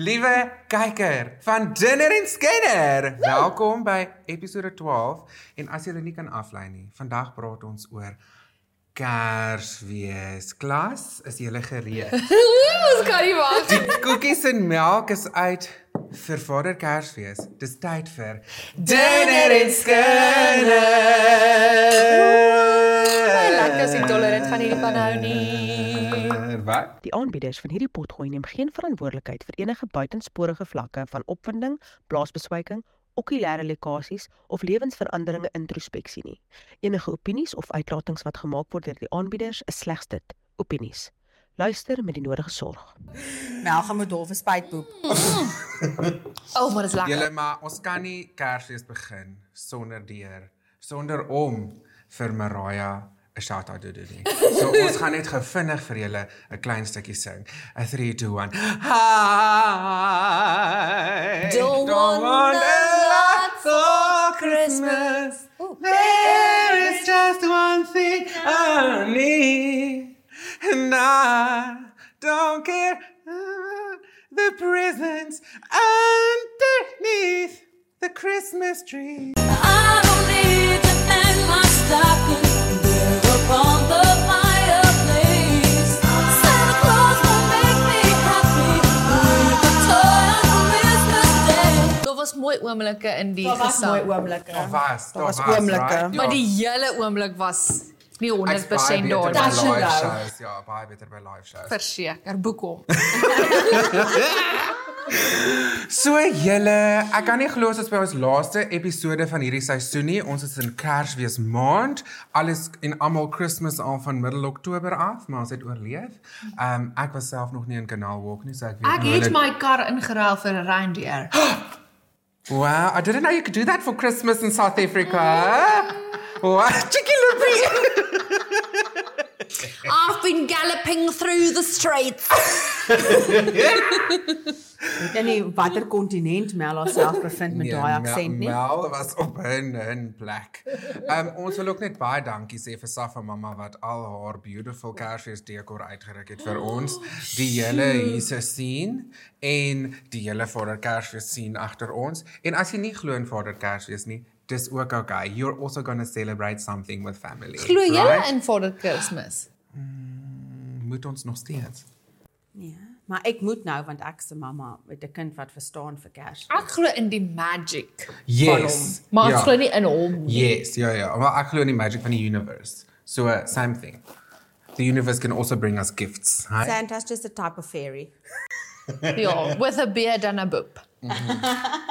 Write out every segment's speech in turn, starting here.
Liewe kyker van Dinner en Skinner. Welkom by episode 12 en as dit nie kan aflei nie, vandag praat ons oor Kersfees. Klas, is julle gereed? Ons kan nie wag. Die koekies en melk is uit vir Vader Kersfees. Dis tyd vir Dinner en Skinner. Lekker as jy tolerant van hierdie van hou nie. Wat? Die aanbieders van hierdie potgooi neem geen verantwoordelikheid vir enige buitensporige vlakke van opwinding, blaasbeswyking, okulêre lekkasies of lewensveranderinge introspeksie nie. Enige opinies of uitlatings wat gemaak word deur die aanbieders is slegs dit, opinies. Luister met die nodige sorg. Mel gaan met Dolf spuitpoep. O, oh, maar dis lekker. Julle maar ons kan nie Kersfees begin sonder deur sonder om vir Mariah 'n shout-out te doen nie. So ons gaan net gou vinnig vir julle 'n klein stukkie sing. 'n 3 2 1. Hi. Don't want a lot for Christmas. There oomblikke in die Daar was mooi gesang. oomblikke. Daar was, Daar was oomblikke. right? Maar die hele oomblik was nie Ek's baie 100% beter daar by nie. Touch and live shows. Ja, baie beter by live shows. Verseker, boek hom. So julle, ek kan nie glo ons is by ons laaste episode van hierdie seisoen nie. Ons is in Kersfees maand. Alles en almal Kersfees al van middel Oktober af, maar ons het oorleef. Ehm um, ek was self nog nie in Canal Walk nie, so ek weet Ek nie hoe het my kar ingeruil vir 'n reindeer. Wow, I didn't know you could do that for Christmas in South Africa. What? Chicky. I've been galloping through the streets. Jy nie watter kontinent Mel haarself bevind met daai aksent nie? Mel was op 'n 'n plek. Um ons wil ook net baie dankie sê vir Safa mamma wat al haar beautiful Kersfees dekor uitgeruk het vir ons. Die hele Jesus sien en die hele Vader Kersfees sien agter ons. En as jy nie glo in Vader Kersfees nie, dis ook okay. You're also going to celebrate something with family. Glo jy right? in Vader Kersfees? moet ons nog steeds. Nee, maar ek moet nou want ek se mamma met 'n kind wat verstaan vir Kers. Ek glo in die magic van Yes. hom, maar ek ja. glo nie in hom. nie. Yes, ja ja, maar ek glo in die magic van die universe. So uh, same thing. The universe can also bring us gifts, right? Santa's just a type of fairy. Ja, with a beard and a boop.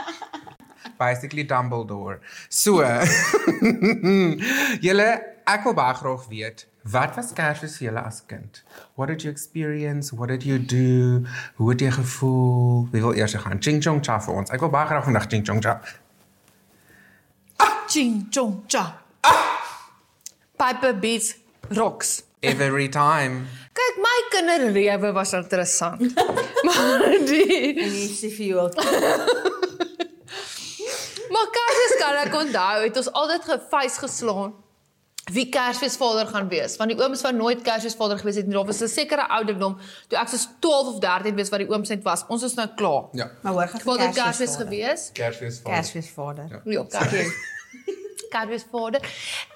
Basically Dumbledore. So, julle ek wil baie graag weet, wat was Kersfees vir julle as kind? What did you experience? What did you do? Hoe het jy gevoel? Wie wil eers gaan? Ching chong cha vir ons. Ek wil baie graag vandag ching chong cha. Ching chong cha. Piper beats rocks. Every time. Kyk, my kinderlewe was interessant. maar die En jy sê vir jou Kersfees kan ek onthou, het ons altyd gefees geslaan wie Kersfeesvader gaan wees. Want die ooms van nooit Kersfeesvader gewees het nie. Daar was 'n sekere ouderdom toe ek soos 12 of 13 wees wat die ooms net was. Ons is nou klaar. Ja. maar hoor gaan Vader Kersfees gewees. Kersfees val. Kersfeesvader. Ja, Kersfees. Kersfeesvader.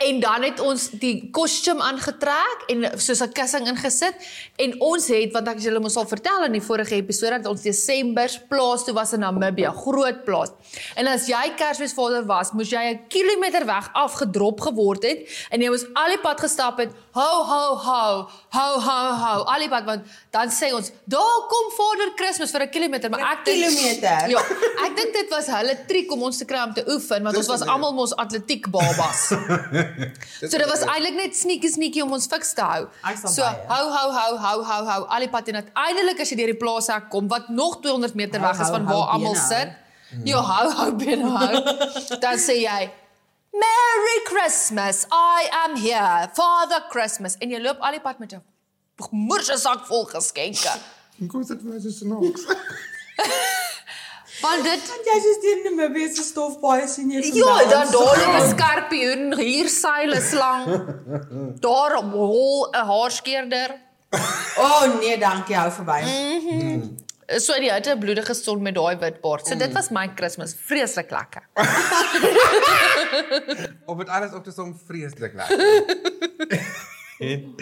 En dan het ons die kostuum aangetrek en soos 'n kussing ingesit en ons het want ek julle mos al vertel in die vorige episode dat ons Desember plaas toe was in Namibië, groot plaas. En as jy Kersfeesvader was, moes jy 'n kilometer weg afgedrop geword het en jy moes al die pad gestap het. Ho ho ho, ho ho ho, al die pad want dan sê ons, "Daar kom Vader Kersfees vir 'n kilometer," maar ek kilometer? Ja, ek dink dit was hulle triek om ons te kry om te oefen want ons was almal mos atletiek babas. so dit was eintlik net sneaky sneaky om ons fiks te hou. So hou hou hou hou hou hou al die pad en uiteindelik as jy deur die plaashek kom wat nog 200 meter Hou, weg is hou, van hou waar almal sit. Ja, hou hou binne hou. Dan sê jy Merry Christmas. I am here. Father Christmas. En jy loop al die pad met 'n moerse sak vol geskenke. Kom sit vir so snaaks. Want dit Jy is teen Namibië se stofbaai sien jy Ja, dan daar lê 'n skorpioen, hier seil 'n slang. Daar hol 'n haarskeerder. O oh, nee, dankie, hou verby. So die het 'n bloedige stond met daai wit baard. So dit was my Kersfees, vreeslik lekker. Op dit alles op te som vreeslik lekker.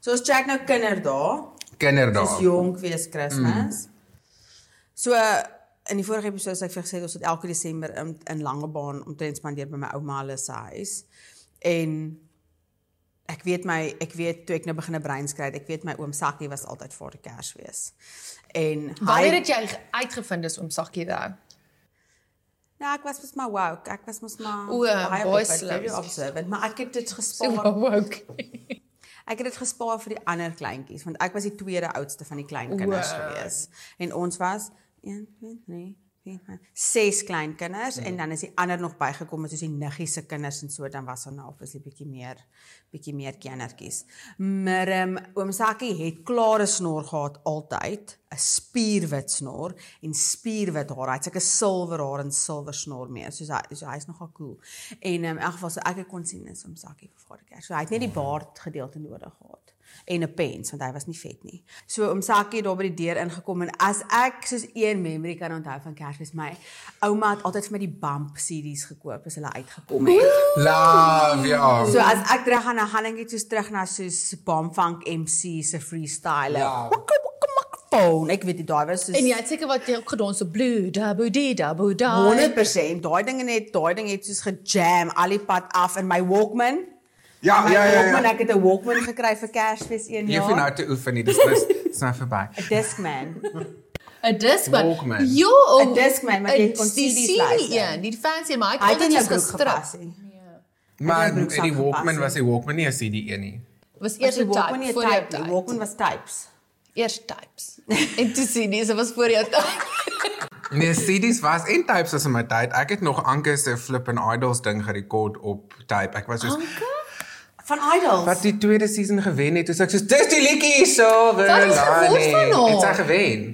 So ons check nou kinderdae. Kinderdae. Dis jonk wees Kersfees. Mm. So in die vorige episode het ek vir gesê ons het elke Desember in, in Langebaan omtrent spandeer by my ouma hulle se huis. En ek weet my ek weet toe ek nou begin 'n brein skry, ek weet my oom Sakkie was altyd vir die Kersfees. En Wanneer het jy ge- uitgevind is om sakkie daar? Ja, ek was mos maar woke. Ek was mos maar O, baie baie observant, maar ek het dit So gespaar. woke. Ek het dit gespaar vir die ander kleintjies want ek was die tweede oudste van die klein kinders O. gewees. En ons was 1 2 3 4 5 ses klein kinders en dan is die ander nog bygekom soos die niggie se kinders en so dan was daar nou obviously bietjie meer bietjie meer kindertjies. Maar um, oom Sakkie het klare snor gehad altyd, 'n spierwit snor en spierwit haar. Hy het sulke silwer haar en silwer snor mee. Soos hy so hy's nogal cool. En ehm, in elk geval so ek kon sien is oom Sakkie vir Vader Kerk. So hy het net die baard gedeelte nodig gehad en 'n pens want hy was nie vet nie. So oom Sakkie het daar by die deur ingekom en as ek soos een memory kan onthou van Kersfees, my ouma het altyd vir my die bump CD's gekoop as hulle uitgekom het. Love ja. So as ek terug gaan dan gaan ek net soos terug na soos Bombfunk MC se freestyle. Ja. Phone. Ek weet nie daai was soos En jy het seker wat jy ook gedans so blue dabu di dabu da. 100% daai ding net daai ding het soos gejam al die pad af in my Walkman. Ja, My ja, ja. Walkman, ja. ek het 'n Walkman gekry vir Kersfees een Jy hoef jaar. nou te oefen nie. Dis dis dis nou verby. 'n Discman. 'n Discman. Walkman. Jo, 'n Discman, maar jy kon CD's CD luister. een, die fancy maar Hy het gestrip. gepas. nie. Maar die Walkman was die Walkman nie 'n CD een nie. Was Eers 'n Walkman nie 'n type nie. Walkman was types. Eers types. En toe CD's dit was voor jou tyd. Nee, CD's was en tapes as in my tyd. Ek het nog Anke se Flip and Idols ding gerekord op tape. Ek was soos Van Idols. wat die tweede season gewen het. Sê ek soos dis die liedjie so. Wat is geword van haar? Het sy gewen?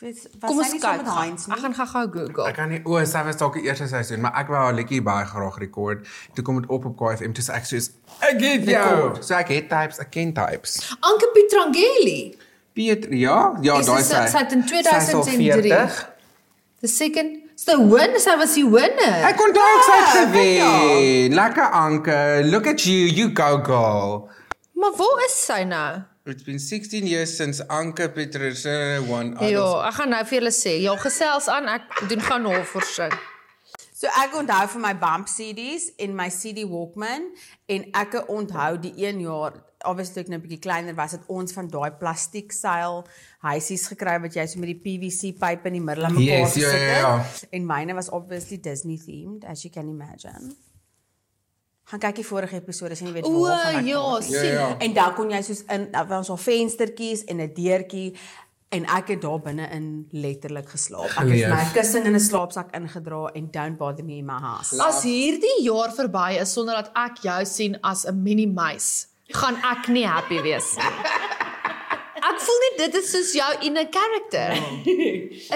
Was Kom ons kyk. met Heinz Ek gaan gou-gou Google. Ek kan nie o, sy was dalk die eerste seisoen, maar ek wou haar liedjie baie graag rekord. Toe kom dit op op KFM, toe sê ek soos ek het jou. Rekord. So ek het types, ek ken types. Anke Pietrangeli. Piet, ja, ja, Is daai sy- sy. het in Sy is al 2003. 40. The second So win, sy was die winner. Ek kon dalk sy Ja, weet gewen. Lekker Anke, look at you, you go girl. Maar waar is sy nou? It's been 16 years since Anke Petrusha won. Ja, ek gaan nou vir julle sê. Ja, gesels aan. Ek doen gaan navorsing. So ek onthou vir my bump CD's en my CD Walkman en ek onthou die een jaar obviously ek nou 'n bietjie kleiner was het ons van daai plastiek seil huisies gekry wat jy so met die PVC pype in die middel aan mekaar Yes, ja, gesit ja, het. ja. En myne was obviously Disney themed as you can imagine. Gaan kyk die vorige episode as jy weet O, waarvan ek ja, praat nie. Ja, sien. ja. En dan kon jy soos in was al venstertjies en 'n deurtjie en ek het daar binne in letterlik geslaap. Ek het Geleef. my kussing in 'n slaapsak ingedra en don't bother me in my house. As hierdie jaar verby is sonder dat ek jou sien as 'n mini muis, gaan ek nie happy wees nie. Ek voel nie dit is soos jou in 'n karakter.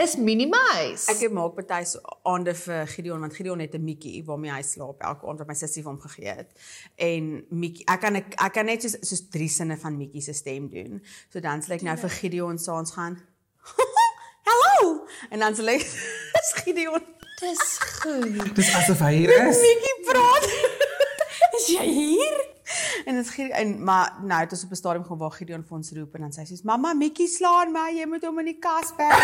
Is mini muis. Ek het maak party so aande vir Gideon want Gideon het 'n Mikkie waarmee hy slaap elke aand wat my sussie vir hom gegee het. En Mikkie, ek kan ek, ek kan net soos soos drie sinne van Mikkie se stem doen. So dan sal ek nou vir Gideon saans gaan. Hallo. En dan sal ek is Gideon dis goed. Dis asof hy hier is. Mikkie praat. is jy hier? En dit gee en maar nou het ons op 'n stadium gaan waar Gideon vir ons roep en dan sê hy soos mamma Mikkie slaan my, jy moet hom in die kas berg.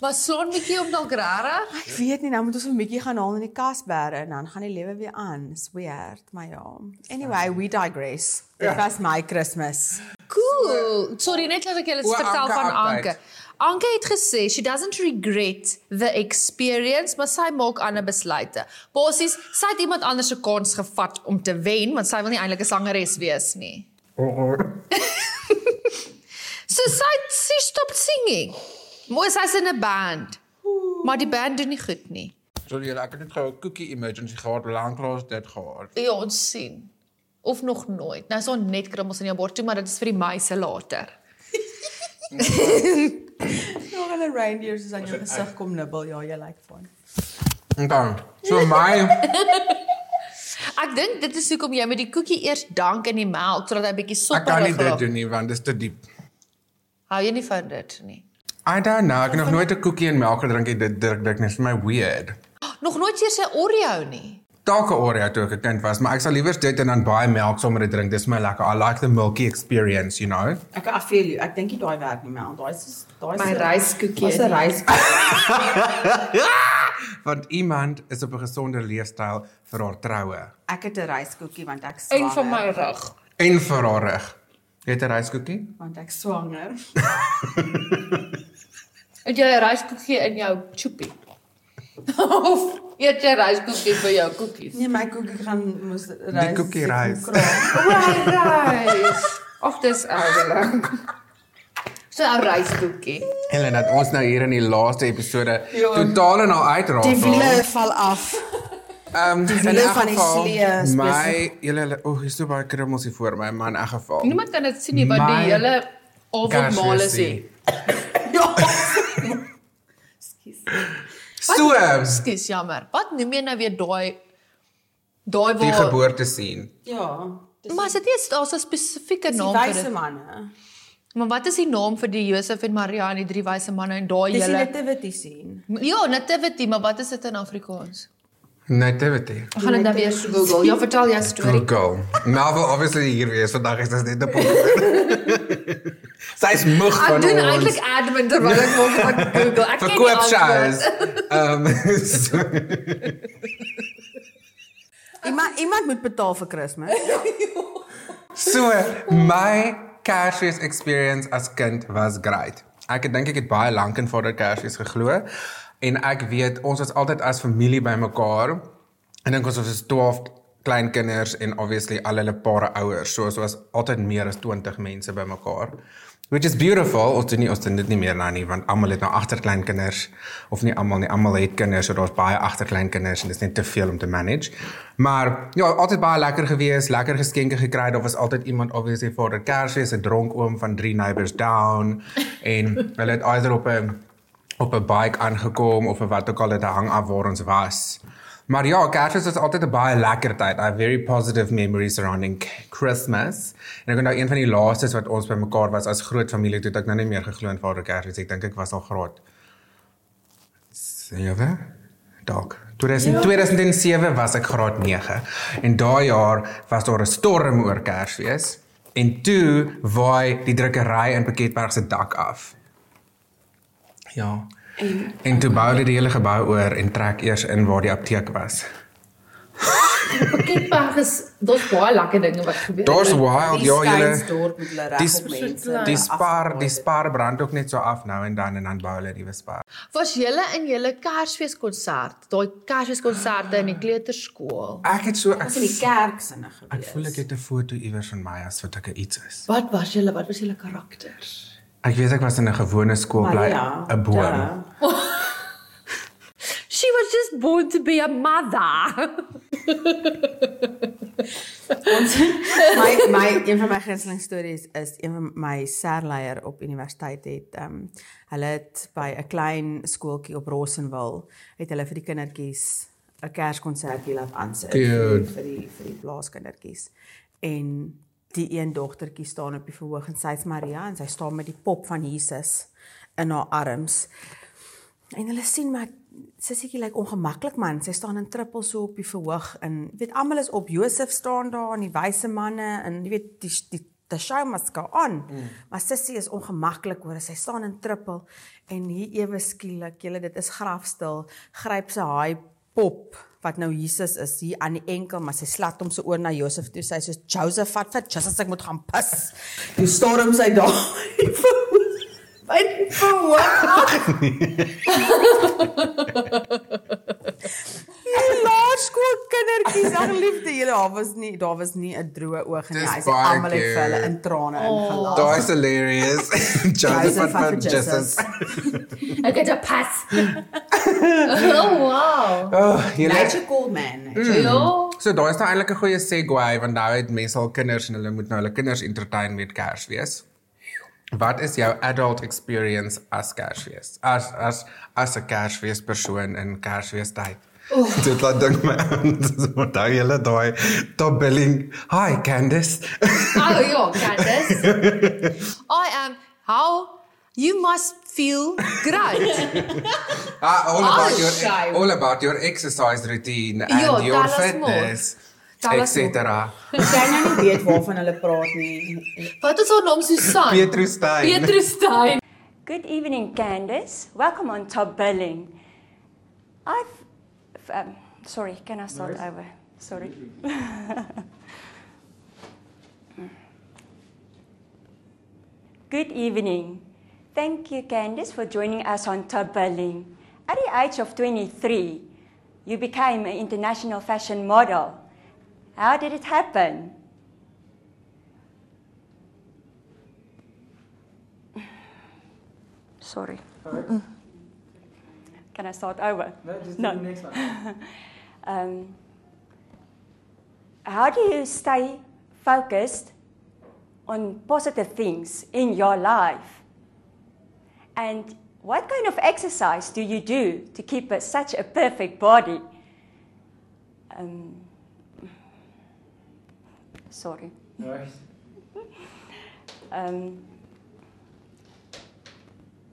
Was slaan bietjie op dalk rara? Ek weet nie, nou moet ons vir Mikkie gaan haal in die kasberre en dan gaan die lewe weer aan. It's weird, maar ja. Anyway, we digress. Dit was my Kersfees. Cool. Sorry, net laat ek julle vertel Anke van update. Anke. Het gesê she doesn't regret the experience, maar sy maak ander besluite. Basies, sy het iemand anders se kans gevat om te wen, want sy wil nie eintlik 'n sangeres wees nie. So sy sy stop singing. Moes sy's in 'n band. Maar die band doen nie goed nie. Sorry, ek het net gou 'n cookie emergency gehad, lanklaas dit gehad. Ja, ons sien. Of nog nooit. Nou is daar net krummels in jou bord toe, maar dit is vir die meise later. Nog 'n reindeer soos aan jou gesig kom nibbel. Ja, jy lyk fyn. Okay. So my Ek dink dit is hoekom jy met die koekie eers dank in die melk sodat hy bietjie ek sopperig kan nie dit raak. doen nie want dit is te diep. Hou jy nie van dit nie? I don't know, ek het nog nooit 'n koekie en melk gedrink en dit druk dit is vir my weird. Nog nooit eers 'n Oreo nie. Dalk 'n Oreo toe ek 'n kind was, maar ek sal liewer dit en dan baie melk sommer dit drink. Dis my lekker. I like the milky experience, you know. Ek I feel you. Ek dink nie daai werk nie, maar daai is daai is My ryskoekie Dis 'n in die- rys. Want iemand is op 'n gesonder leefstyl vir haar troue Ek het 'n ryskoekie want ek swanger. En van my rug. en vir haar rug. Jy het 'n ryskoekie? want ek swanger. Het jy 'n ryskoekie in jou choopie? of eet jy ryskoekie vir jou koekies? Nee, my koekie gaan mos rys. koekie rys. Rys. Of dis oulik. So 'n ryskoekie. Helen, dat ons nou hier in die laaste episode Ja. totaal al uitraak. Die wiele val af. Ehm in wiele elk van die slee is My julle o, hier is so baie krummels hier voor my, maar in elk geval. Niemand kan dit sien nie want My die hele avondmaal is hier. So, Skus, jammer. Wat noem jy nou weer daai daai die waar geboorte sien. Ja. Maar is dit nie daar's 'n spesifieke Dis die naam vir wyse dit? manne. Maar wat is die naam vir die Josef en Maria en die drie wyse manne en daai Dis die hele nativity scene. Ja, nativity, maar wat is dit in Afrikaans? Nativity. Ek gaan dit nou weer so Google. Ja, vertel jou storie. Google. Marvel obviously hier wees vandag is dit net 'n pop. Sy's moeg Ek van doen ons. eintlik admin terwyl ek wou van Google. Ek verkoopshows. antwoord. Ehm so, Iemand iemand moet betaal vir Kersfees. so my Kersfees experience as kind was great. Ek het dink ek het baie lank in Vader Kersfees geglo en ek weet ons was altyd as familie bymekaar. Ek dink ons was 12 klein kinders en obviously al hulle pare ouers. So ons was altyd meer as 20 mense bymekaar. Which is beautiful. Ons doen nie ons doen dit nie meer nou nie want almal het nou agterkleinkinders of nie almal nie, almal het kinders, so daar's baie agterkleinkinders en dit is net te veel om te manage. Maar ja, altyd baie lekker gewees, lekker geskenke gekry. Daar was altyd iemand obviously vir Kersfees, 'n dronk oom van 3 neighbors down en hulle het either op 'n op 'n bike aangekom of wat ook al dit hang af waar ons was. Maar ja, Kersfees was altyd 'n baie lekker tyd. I have very positive memories surrounding Christmas. En ek onthou een van die laastes wat ons bymekaar was as groot familie toe ek nou nie meer geglo in Vader Kersfees. Ek dink ek was al graad 7 dalk. 2000, 2007 was ek graad 9 en daai jaar was daar 'n storm oor Kersfees en toe waai die drukkery in Piketberg se dak af. Ja. En, en toe bou hulle die hele gebou oor en trek eers in waar die apteek was. Piketberg is daar's baie lekker dinge wat gebeur. Daar's wild, ja julle. Die mense. die spar, die spar brand ook net so af nou en dan en dan bou hulle die spar. Was julle in julle Kersfeeskonsert, daai Kersfeeskonserte in die kleuterskool? Ek het so ek, As in die kerk sinne ek gewees. voel ek het 'n foto iewers van my as wat ek iets is. Wat was julle? Wat was julle karakters? Ek weet ek was in 'n gewone skool bly 'n boom. duh. She was just born to be a mother. my my een van my gunsteling stories is een van my serleier op universiteit het ehm um, hulle het by 'n klein skooltjie op Rossenwil het hulle vir die kindertjies 'n Kerskonsertjie laat aansit vir die vir die plaaskindertjies. En die een dogtertjie staan op die verhoog en sy's Maria en sy staan met die pop van Jesus in haar arms. En hulle sien maar sissietjie lyk ongemaklik man. Sy staan in trippel so op die verhoog en jy weet almal is op Josef staan daar en die wyse manne en jy weet die die the show must go on. Mm. Maar sissie is ongemaklik hoor. Sy staan in trippel en hier ewe skielik, julle dit is grafstil, gryp sy haai pop wat nou Jesus is hier aan die enkel maar sy slat hom so oor na Josef toe sy sê Joseph vat vir Jesus ek moet gaan pis. Toe storm sy daar. By die verhoog. Die laerskool kindertjies, ag liefde, julle daar was nie daar was nie 'n droë oog in die huis. Almal het vir hulle in trane ingelag. Daai's hilarious. Joseph vat van vir Jesus. Ek het 'n pas. oh wow. Oh, julle Nature called man. Ja. So daar is nou eintlik 'n goeie segue want nou het mense al kinders en hulle moet nou hulle kinders entertain met Kersfees. Wat is jou adult experience as Kersfees? As as as 'n Kersfees persoon in Kersfees tyd? Oh. Dit laat dink my aan daai hele daai top billing. Hi Candice. Oh ja, Candice. I am how You must feel great. Ah, all about your shame. all about your exercise routine and Ja, your tel ons fitness, Tel ons etc. Sy nou nie weet waarvan hulle praat nie. Wat is haar naam Susan? Petrus Steyn. Petrus Steyn. Good evening, Candace. Welcome on Top Billing. I've. Um, sorry, can I start over? Sorry. Good evening. Thank you, Candice, for joining us on Top Billing. At the age of 23, you became an international fashion model. How did it happen? Sorry. Can I start over? No, just No. do the next one. Um, how do you stay focused on positive things in your life? And what kind of exercise do you do to keep a, such a perfect body? Um, sorry. Right. um,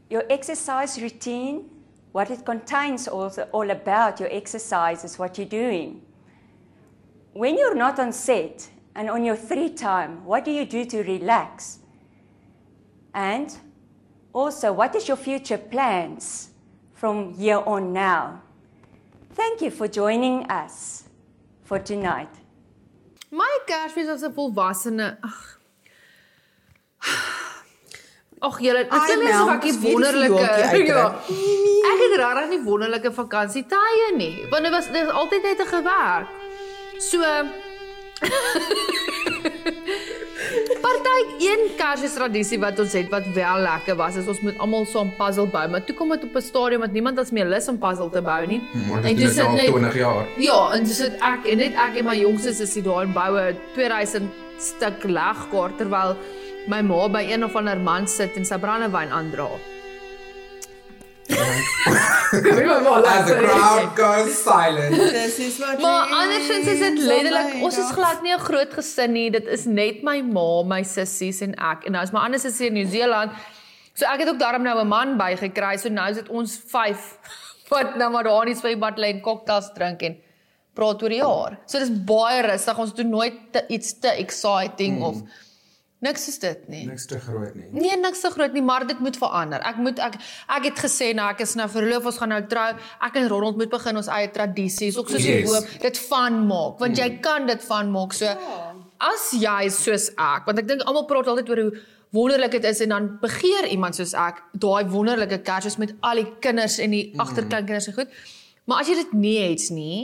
your exercise routine, what it contains also all about your exercise is what you're doing. When you're not on set and on your free time, what do you do to relax? And also, what is your future plans from here on now? Thank you for joining us for tonight. My Kersfees 'n volwassene. Ag. Julle, dit klink so dis weer die wonderlike. Ja. Ek het regtig nie wonderlike vakansietye nie, want dit was dit is altyd net 'n gewerk. So Party een Kersfees tradisie wat ons het wat wel lekker was, is ons moet almal saam puzzle bou, maar toe kom dit op 'n stadium dat niemand ons meer lus om puzzle te bou nie. Maar En dit toe is sit al net- 20 jaar. Ja, en dis dit ek en net ek en my jongste sussie daar in boue 2000 stuk legkaart terwyl my ma by een of ander man sit en sy brandewyn aandra. As the crowd goes silent. Dis is wat Maar andersins is dit letterlik ons is glad nie 'n groot gesin nie. Dit is net my ma, my sissies en ek. En nou is my ander sussie in Nieu-Seeland. So ek het ook daarom nou 'n man bygekry. So nou is dit ons 5 wat nou maar daar in die swembad lê en cocktails drink en praat oor die jaar. So dis baie rustig. Ons doen nooit te, iets te exciting mm. of niks is dit nie. Niks te groot nie. Nee, niks te groot nie, maar dit moet verander. Ek moet ek ek het gesê nou ek is nou verloof, ons gaan nou trou. Ek en Ronald moet begin ons eie tradisies, ook soos Yes. yes. hoop, dit van maak, want jy kan dit van maak. So as jy soos ek, want ek dink almal praat altyd oor hoe wonderlik dit is en dan begeer iemand soos ek daai wonderlike Kersfees met al die kinders en die agterkleinkinders en goed. Maar as jy dit nie het nie,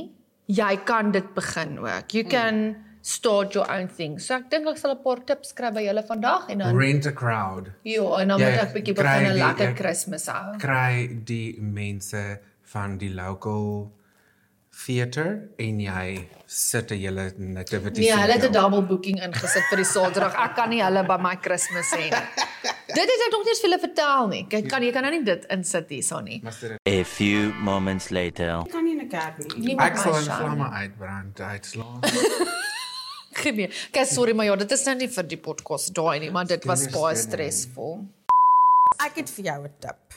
jy kan dit begin ook. You can start your own thing. So ek dink ek sal 'n paar tips kry by julle vandag en dan Rent a crowd. Ja, en dan Jy moet ek bietjie begin 'n lekker Kersfees hou. Kry die mense van die local theater en jy sit 'n hele nativity Nee, hulle het 'n double booking ingesit vir die Saterdag. Ek kan nie hulle by my Kersfees hê nie. Dit het ek nog nie eens vir hulle vertel nie. Kyk, kan jy kan nou nie dit insit hierso nie. A few moments later. kan nie in 'n kerk wees. Niemand Ek sal in nie. vlamme uitbrand, uitslaan. Geen Kyk, sorry, maar ja, dit is nou nie vir die podcast daai nie, maar dit was baie stresvol. Ek het vir jou 'n tip.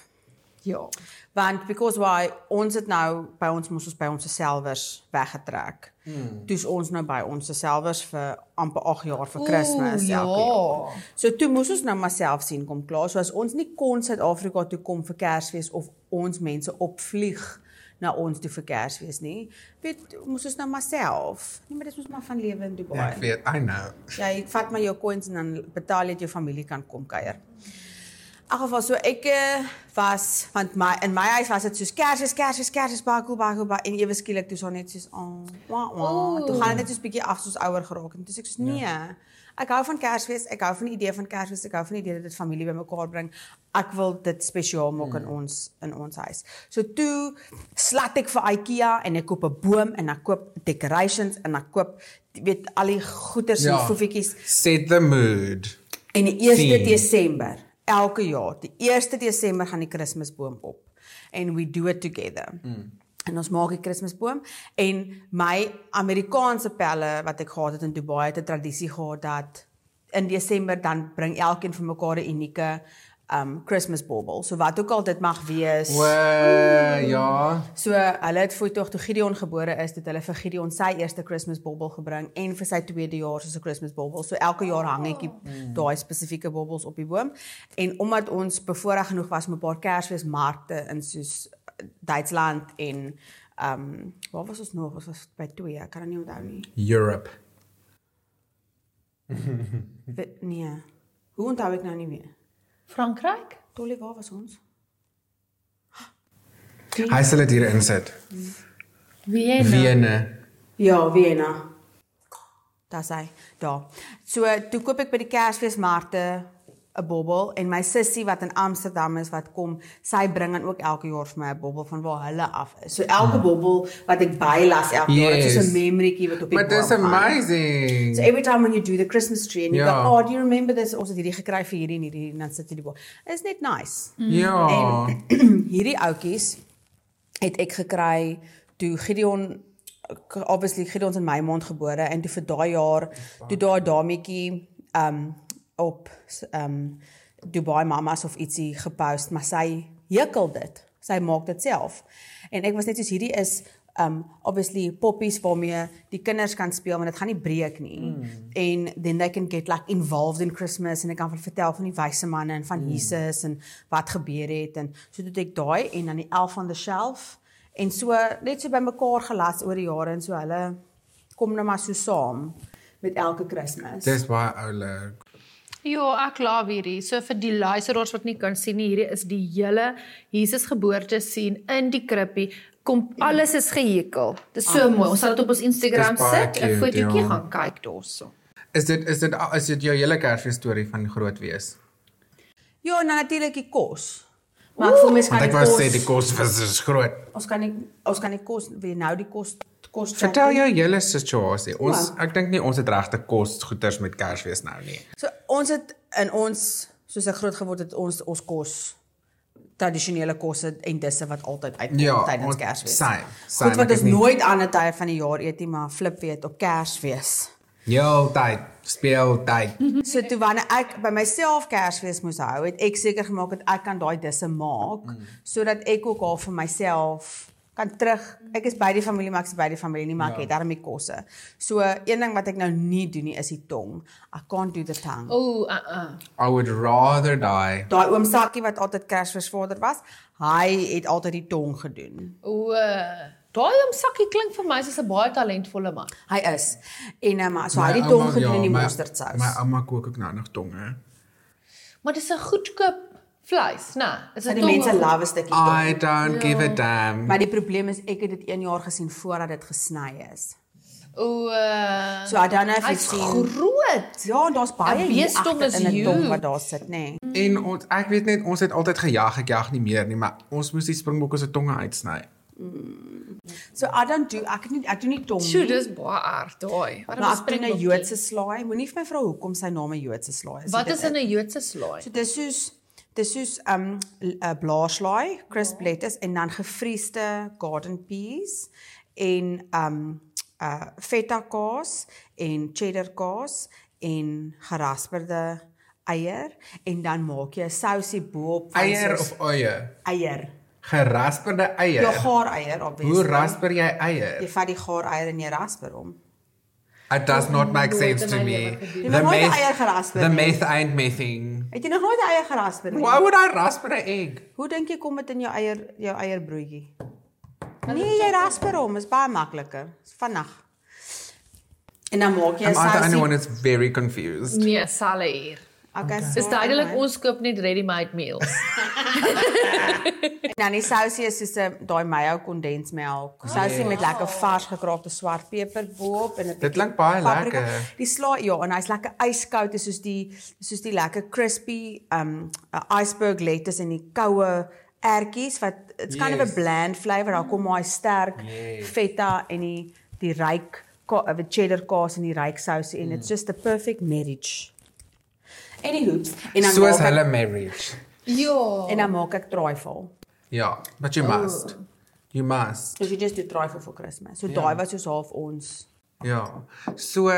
Ja. Want because why ons het nou by ons moes ons by ons selfers weggetrek. Hmm. Toe's ons nou by ons selfers vir amper 8 jaar vir Kersfees ja. elke jaar. So toe moes ons nou maar self sien kom klaar. So as ons nie kon Suid-Afrika toe kom vir Kersfees of ons mense opvlieg na ons toe vir Kersfees nie, weet moes ons nou maar self. Nee, maar dit is ons maar van lewe in Dubai. Ja, ek weet, I know. Jy vat maar jou coins en dan betaal jy dat jou familie kan kom kuier. In geval so ek eh, was want my in my huis was dit soos Kersfees, Kersfees, Kersfees, baie baie baie en ewe skielik toe so net soos oh, wah, wah. toe gaan dit net soos bietjie af soos ouer geraak en toe sê ek soos nee. Ek hou van Kersfees, ek hou van die idee van Kersfees, ek hou van die idee dat dit familie bymekaar bring. Ek wil dit spesiaal maak in ons in ons huis. So toe slat ek vir IKEA en ek koop 'n boom en ek koop decorations en ek koop weet al die goeders en Ja. ja. foefietjies Set the mood. En die 1 Sien. Desember elke jaar, die 1 Desember gaan die Kersboom op. And we do it together. Mm. En ons maak die Kersboom en my Amerikaanse pelle wat ek gehad het in Dubai het 'n tradisie gehad dat in Desember dan bring elkeen vir mekaar 'n unieke um Christmas bauble. So wat ook al dit mag wees. O, ja. So hulle het voor tog toe Gideon gebore is, het hulle vir Gideon sy eerste Christmas bauble gebring en vir sy tweede jaar soos 'n Christmas bauble. So elke jaar hang ek die- daai spesifieke baubles op die boom. En omdat ons bevoorreg genoeg was om 'n paar Kersfeesmarkte in soos Duitsland en um waar was ons nog? Ons was by twee, ek kan nie onthou nie. Europe. We- Nee. Hoe onthou ek nou nie meer? Frankryk? Dolly, waar was ons? Hy sal dit hier insit. Vienna. Wene. Ja, Vienna. Daar's hy. Daar. So toe koop ek by die Kersfeesmarkte 'n bobbel en my sussie wat in Amsterdam is wat kom, sy bring dan ook elke jaar vir my 'n bobbel van waar hulle af is. So elke bobbel wat ek bylas elke jaar, dit is Yes. 'n memorytjie wat op die dis boom hang. amazing. So every time when you do the Christmas tree and you Ja. go, "Oh, do you remember this? Ons het hierdie gekry vir hierdie en hierdie en dan sit jy die boom. Is net nice. Ja. hierdie oudjies het ek gekry toe Gideon obviously Gideon in my maand gebore en toe vir daai jaar toe daai dametjie um op um Dubai Mamas of ietsie gepost, maar sy hekel dit. Sy maak dit self. En ek was net soos hierdie is um obviously poppies waarmee die kinders kan speel want dit gaan nie breek nie. Mm. En then they can get like involved in Christmas en ek kan vertel van die wyse manne en van mm. Jesus en wat gebeur het en so toe het ek daai en dan die elf on the shelf en so net so bymekaar gelas oor die jare en so hulle kom nou maar so saam met elke Kersfees. Dis baie oulik. Ja, ek laaf hierdie. So vir die luisteraars wat nie kan sien nie, hierdie is die hele Jesus geboorte sien in die krippie. Kom alles is gehekel. Dis so mooi. Ons sal dit op ons Instagram sit, 'n fotootjie ja. gaan kyk daarso. Is dit is dit is dit jou hele Kersfees storie van groot wees? Ja, dan natuurlik die kos. Maar ek voel mens kan ek die wou kos sê die kos is groot. ons kan nie ons kan die kos weer nou die kos kos Vertel jou hele situasie. Ons ek dink nie ons het regte kos goeders met Kersfees nou nie. So ons het in ons soos ek groot geword het ons ons kos tradisionele kosse en disse wat altyd uitkom Ja, tydens Kersfees. same, same, Goed wat ons nie- nooit ander tye van die jaar eet nie, maar flip weet op Kersfees. Jou tyd, speel tyd. So toe wanneer ek by myself Kersfees moes hou, het ek seker gemaak dat ek kan daai disse maak mm. sodat ek ook al vir myself kan terug. Ek is by die familie, maar ek is by die familie nie, maar ja. ek het daarmee kosse. So een ding wat ek nou nie doen nie is die tong. I can't do the tongue. Ooh, uh uh. I would rather die. Daai oom Sakkie wat altyd Kersfeesvader was, hy het altyd die tong gedoen. O, daai om sakkie klink vir my soos 'n baie talentvolle man. Hy is. En um, so hy My het die tong ouma- gedoen in die my- mosterdsaus. My ouma kook ook nou nog tonge. Maar dis 'n goedkoop vleis, né? Is So dit die mense love 'n stukkie tong. I don't give a damn. Maar die probleem is ek het dit 1 jaar gesien voordat dit gesny is. O, uh, So I don't know if you've seen groot. Ja, daar's baie beestong is in 'n tong wat daar sit, nê. Nee. En ons ek weet net ons het altyd gejag, ek jag nie meer nie, maar ons moes die springbokke se tonge uitsny. So I don't do ek het nie ek doen nie tong Sjoe, nie. dis baie erg daai. Wat Maar ek doen 'n Joodse slaai. Moenie vir my vra hoekom sy naam 'n Joodse slaai is. Wat is 'n Joodse slaai? So dis soos dis soos um 'n blaarslaai, crisp lettuce en dan gefriesde garden peas en um uh feta kaas en cheddar kaas en gerasperde eier en dan maak jy 'n sousie bo-op van Eier soos- of eie? eier. Gerasperde eier. Ja, gaar eier obviously. Hoe rasper jy Jy eier? vat die gaar eier en jy rasper hom. It does not make sense in to me. eier gerasper The myth ain't mything. Het jy nog nooit eier gerasper nie? Why would I rasper 'n egg? Hoe dink jy kom dit in jou eier jou eierbroodjie? Nee, jy rasper hom, is baie makliker. Is vinnig. En dan maak jy 'n Am I the only one that's very confused? Nee, sale hier. Okay, so Dis duidelik ons koop net ready-made meals. En dan die sousie is soos 'n daai mayo kondensmelk. Sousie met lekker vars gekraakte swart peper bo-op en 'n Dit klink baie paprika. lekker. Die slaai ja, en hy's lekker yskoud, is soos die soos die lekker crispy um uh, iceberg lettuce en die koue ertjies wat it's kind of Yes. a bland flavor. Daar kom maar sterk Yes. feta en die die ryk ka- uh, cheddar kaas en die ryk sousie en it's Mm. just a perfect marriage. Anywho, en dan Soos hulle marriage. Ja. en dan maak ek trifle. Ja, but you must. You must. So jy just do trifle for Christmas. So daai was soos half ons Ja. So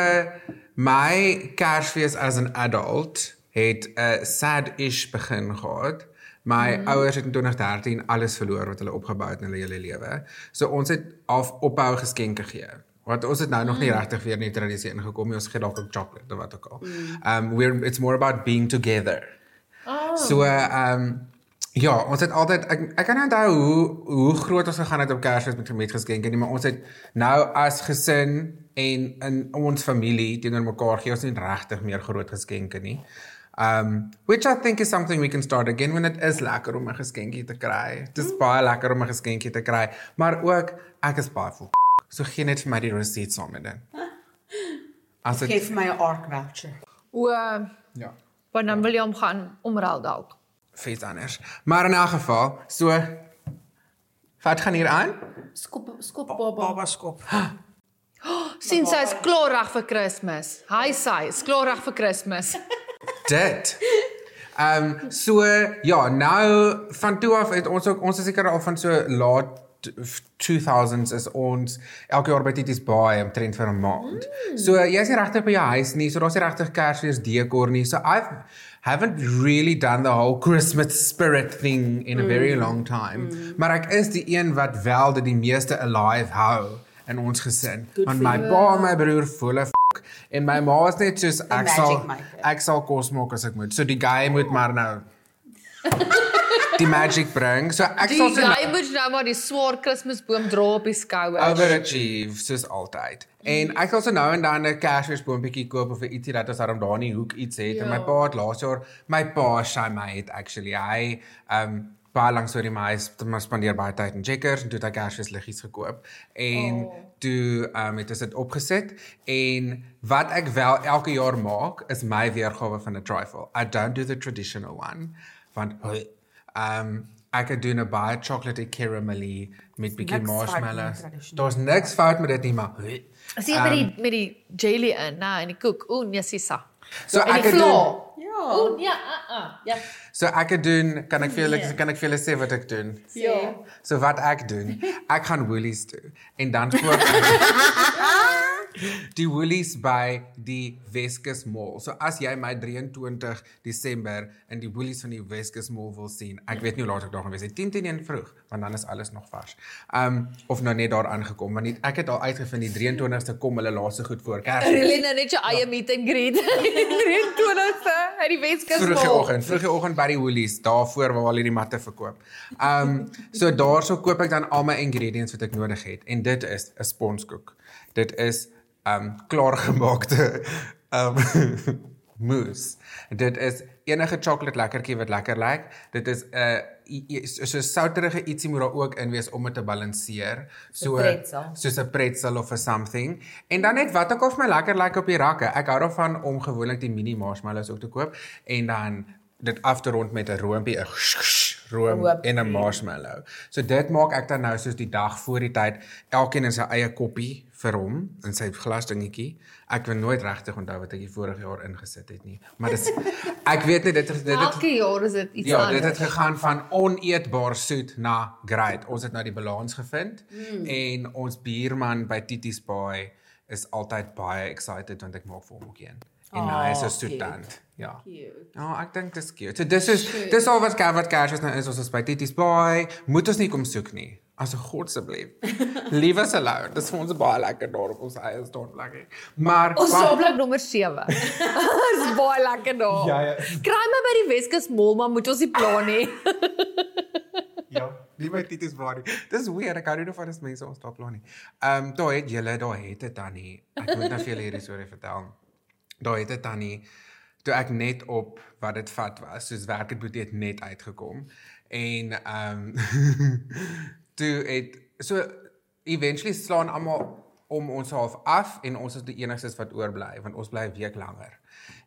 my Kersfees as an adult het 'n uh, sad-ish begin gehad. My mm. ouers het in 2013 alles verloor wat hulle opgebou het in hulle hele lewe. So ons het af ophou geskenke gegee. Want ons het nou nog nie regtig weer in die tradisie ingekom nie. Ons gee dalk ook chocolate of wat ook al. Um we're it's more about being together. Oh. So um ja, ons het altyd ek ek kan onthou hoe hoe groot ons gegaan het op Kersfees met met geskenke nie, maar ons het nou as gesin en in ons familie teenoor mekaar gee ons nie regtig meer groot geskenke nie. Um which I think is something we can start again when it is lekker om 'n geskenkie te kry. Dit is baie lekker om 'n geskenkie te kry, maar ook ek is baie vol. So gee net vir my die receipt saam met dit. As dit Geef vir my 'n ARC voucher. O, ja, want dan wil jy hom gaan omruil dalk. fees anders. Maar in elk geval, so wat gaan hier aan? Skop skop baba. Baba skop. sien sy is klaar reg vir Kersfees. Hy sê, is klaar reg vir Kersfees. Dit. Ehm um, so ja, nou van toe af het ons ook ons is seker al van so laat 2000s is ons elke jaar by Tities Baai omtrent vir 'n maand. Mm. So jy's nie regtig by jou huis nie, so daar's nie regtig Kersfees dekor nie. So I've haven't really done the whole Christmas spirit thing in a very long time. Mm. Maar ek is die een wat wel dit die meeste alive hou in ons gesin. Want my pa en my broer voel 'n f**k en my ma is net soos ek sal ek sal kos maak as ek moet. So die guy moet maar nou die magic bring. So ek sal so jy moet nou maar die swaar Kersboom dra op die skouers. overachieve soos altyd. En ek sal so nou en dan 'n Kersfeesboompie koop of ietsie dat ons daarom daar in die hoek iets het. Ja. En my pa het laas jaar my pa shy my het actually hy um baie lank die my huis te maar spandeer baie tyd in Checkers en toe het hy Kersfees liggies gekoop. En oh. toe um het ons dit opgesit en wat ek wel elke jaar maak is my weergawe van 'n trifle. I don't do the traditional one want um ek het doen 'n baie chocolatey caramelly met bietjie marshmallows. Daar's niks fout met dit nie, maar As jy met die met die jelly in, nou in die koek. O, nee, sisa. so En ek het doen. Ja. O ja, ah ah. Ja. so ek het doen kan ek vir julle kan ek vir julle sê wat ek doen? Ja. So wat ek doen, ek gaan Woolies toe en dan koop ek die Woolies by die Weskus Mall. So as jy my 23 Desember in die Woolies van die Weskus Mall wil sien, ek weet nie hoe laat ek daar gaan wees nie, 10 teen 1 vroeg, want dan is alles nog vars. Um of nou net daar aangekom, want nie, ek het al uitgevind die 23ste kom hulle laaste goed voor Kersfees. Relina net jou eie meet and greet. 23ste uit die Weskus Vroegie Mall. oggend, vroegie oggend by die Woolies, daar voor waar hulle die matte verkoop. Um so daarso koop ek dan al my ingredients wat ek nodig het en dit is 'n sponskoek. Dit is um klaargemaakte um mousse. Dit is enige chocolate lekkertjie wat lekker lyk. Dit is 'n uh, so souterige ietsie moet daar ook in wees om dit te balanseer. So soos 'n pretzel of 'n something. En dan net wat ook vir my lekker lyk op die rakke. Ek hou daarvan om gewoonlik die mini marshmallows ook te koop en dan dit af te rond met 'n roompie, 'n room Room. en 'n marshmallow. So dit maak ek dan nou soos die dag voor die tyd, elkeen in sy eie koppie vir hom in sy glasdingetjie. Ek weet nooit regtig onthou wat ek die vorige jaar ingesit het nie. Maar dis ek weet net dit dit dit Elke jaar is dit iets Ja, anders. dit het gegaan van oneetbaar soet na great. Ons het nou die balans gevind mm. en ons buurman by Tities Baai is altyd baie excited want ek maak vir hom ook een. En oh, hy is 'n soetant. Ja. Ja, oh, ek dink dis cute. So dis is dis al wat Gavard Cash is nou is ons is by Tities Baai. Moet ons nie kom soek nie. As 'n God asseblief. Leave us alone. Dis vir ons baie lekker daar op ons eie staan lekker. Maar Ons wat- stapplek nommer 7. Dis baie lekker daar. Ja, ja. Kry my by die Weskus Mall, maar moet ons nie plan nie. Ja, nie by Titus Baai. Dis weird, ek hou nie van as mense ons daar plan nie. Ehm um, daar het julle, daar het dit dan nie. Ek moet nou vir julle hierdie storie vertel. Daar het dit dan nie toe ek net op wat dit vat was, soos werk het moet dit net uitgekom. En ehm um, toe het so eventually slaan almal om ons half af en ons is die enigstes wat oorbly want ons bly 'n week langer.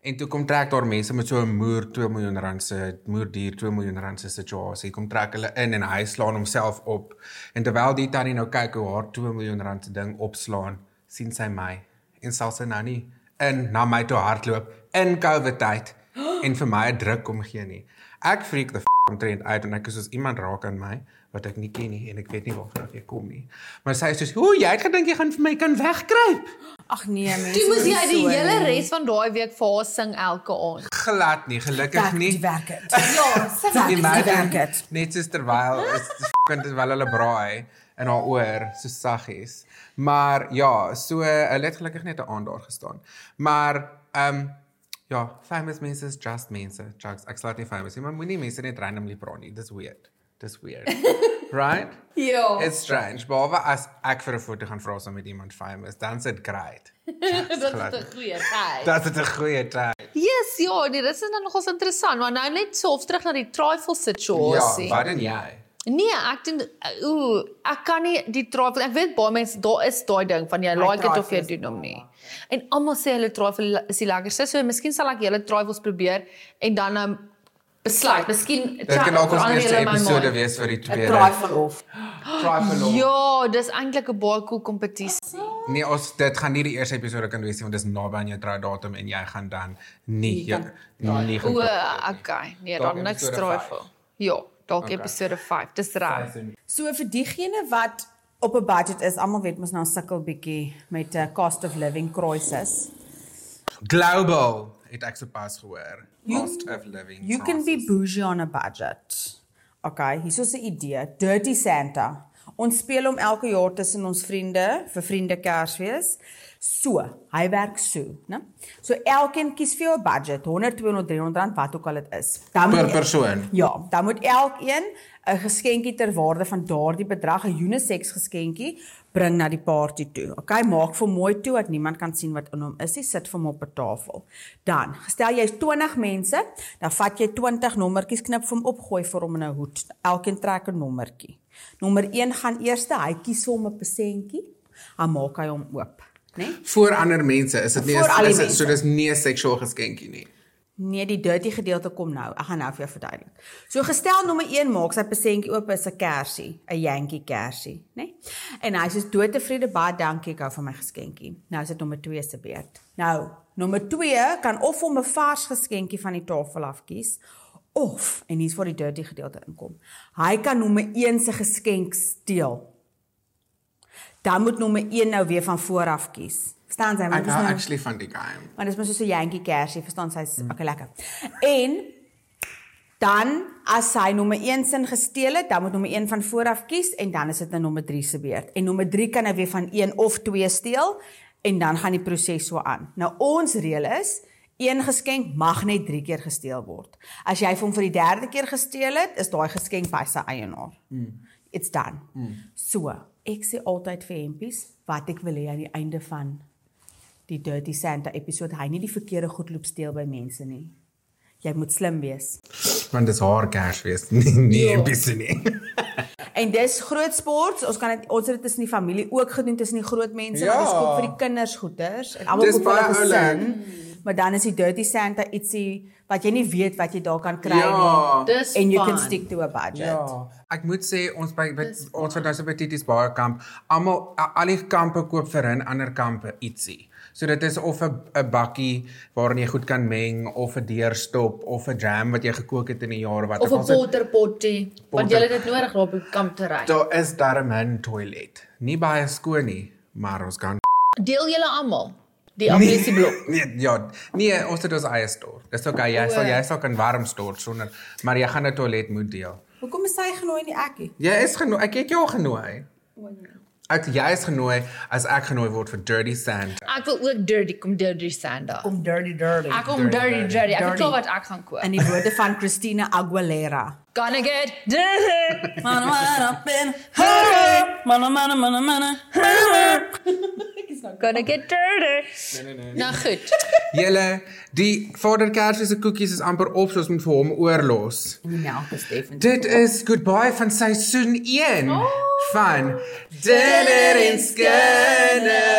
En toe kom trek daar mense met so 'n moer 2 miljoen rand se moerdier 2 miljoen rand se situasie. Kom trek hulle in en hy slaan homself op. En terwyl die tannie nou kyk hoe haar 2 miljoen rand se ding opslaan, sien sy my en sal sy nou nie in na my toe hardloop in COVID tyd en vir my 'n druk kom gee nie. Ek freak the omtrent uit en ek is soos iemand raak aan my wat ek nie ken nie en ek weet nie waarvan jy kom nie. Maar sy is soos, "O, jy het gedink jy gaan vir my kan wegkruip." Ag nee, mense. Toe moes jy die hele res van daai week vir haar sing elke aand. Glad nie, gelukkig nie. die werk dit. Ja, sy werk, dit. net soos terwyl is fucking terwyl hulle braai in haar oor so saggies. Maar ja, so hulle het gelukkig net 'n aand daar gestaan. Maar ehm um, ja, famous mense is just mense. Jokes, ek slaat nie famous nie, maar moenie mense net randomly praat nie. Dis weird. Dis weird. right? Ja. It's strange. Behalwe as ek vir 'n foto gaan vra saam met iemand famous, dan's dit great. Dit is 'n goeie tyd. Dit is 'n goeie tyd. Yes, ja, nee, dit is dan nogals interessant, maar nou net so of terug na die trifle Ja, situasie. wat doen jy? Nee, ek doen ooh, ek kan nie die trifle. Ek weet baie mense daar is daai ding van jy like dit of jy doen hom nie. En almal sê hulle trifle is die lekkerste. So miskien sal ek julle trifles probeer en dan um, besluit. Miskien Dit kan ook ons eerste episode wees vir die 'n tweede. trifle off. Trifle off. Ja, dis eintlik 'n baie cool kompetisie. Nee, ons dit gaan nie die eerste episode kan wees nie want dis naby aan jou troudatum en jy gaan dan nie Nie jou nie gaan O, okay. Nee, dan niks trifle. Ja, dalk Okay. episode 5. Dis reg. So vir diegene wat op 'n budget is, almal weet mos nou sukkel bietjie met 'n uh, cost of living crisis. Global het ek sopas gehoor. Cost of living. You can be crisis. bougie on a budget. Okay, hier is 'n idee. Dirty Santa. Ons speel hom elke jaar tussen ons vriende vir vriende Kersfees. So, hy werk so, né? So elkeen kies vir jou 'n budget, 100, 200, 300 rand wat ook al dit is. Dan per moet- persoon. Ja, dan moet elkeen 'n geskenkie ter waarde van daardie bedrag, 'n unisex geskenkie, bring na die party toe. Okay, maak vir mooi toe dat niemand kan sien wat in hom is nie. Sit vir hom op 'n tafel. Dan, gestel jy's 20 mense, dan vat jy 20 nommertjies, knip vir hom op, gooi vir hom in 'n hoed. Elkeen trek 'n nommertjie. Nommer 1 gaan eerste, hy kies vir hom 'n persentjie. Dan maak hy hom oop, né? Nee? Vir ander mense is dit nie die is dit, so dis nie 'n seksuele geskenkie nie. Nee, die dirty gedeelte kom nou. Ek gaan nou vir jou verduidelik. So gestel nommer 1 maak sy persentjie oop is 'n kersie, 'n Yankee kersie, né? Nee? En hy sê doodtevrede, baie dankie, ek hou van my geskenkie. Nou is dit nommer 2 se beurt. Nou, nommer 2 kan of hom 'n vars geskenkie van die tafel af kies of en hier's waar die dirty gedeelte inkom. Hy kan nommer 1 se geskenk steel. Dan moet nommer 1 nou weer van voor af kies. Verstaan jy? Want Ek dit is hou nou actually van die game. Maar dis mos so 'n Yankee kersie, verstaan sy's mm. okay lekker. En dan as hy nommer 1 sin gesteel het, dan moet nommer 1 van voor af kies en dan is dit nou nommer 3 se beurt. En nommer 3 kan hy weer van 1 of 2 steel en dan gaan die proses so aan. Nou ons reël is Een geskenk mag net 3 keer gesteel word. As jy hom vir die derde keer gesteel het, is daai geskenk by sy eienaar. Mm. It's done. Mm. So, ek sê altyd vir hempies wat ek wil hê aan die einde van die Dirty Santa episode, hy nie die verkeerde goed loop steel by mense nie. Jy moet slim wees. Want dis haar Kersfees, nie nie Ja. epiese nie. En dis groot sport. Ons kan dit ons het dit tussen die familie ook gedoen tussen die groot mense, Ja. want dis koop vir die kinders goeders en almal koop hulle gesin. Maar dan is die Dirty Santa ietsie wat jy nie weet wat jy daar kan kry Ja. nie. Dis En you can fun. stick to a budget. Ja. Ek moet sê ons by, by ons wat nou so by Tities Baie kamp, almal al die kampe koop vir 'n ander kampe ietsie. So dit is of 'n 'n bakkie waarin jy goed kan meng of 'n deurstop of 'n jam wat jy gekook het in 'n jaar wat Of ook 'n potterpotjie, want jy het dit nodig daar op die kamp te ry. Daar is daar 'n man toilet. Nie baie skoon nie, maar ons kan Deel julle almal die amnesieblok. Nee, ja, nee, ons het ons eie stort. Dis okay, jy sal jy sal kan warm stort sonder, maar jy gaan 'n toilet moet deel. Hoekom is hy genooi in die ekkie? Jy is genooi. Ek het jou genooi. Ek jy is genooi as ek genooi word vir Dirty Santa. Ek wil ook dirty kom dirty Santa. Om dirty dirty. Ek kom dirty dirty. Ek weet Dirty. al wat ek gaan koop. In die woorde van Christina Aguilera. Gonna get dirty. Man, man, up in Mana mana mana mana. Gonna get dirty. Nou goed. Julle, die Vader Kersfees se koekies is amper op, so ons moet vir hom oorlos. die melk is definitief. Dit is goodbye van seisoen 1 oh. van Dinner en Skinner.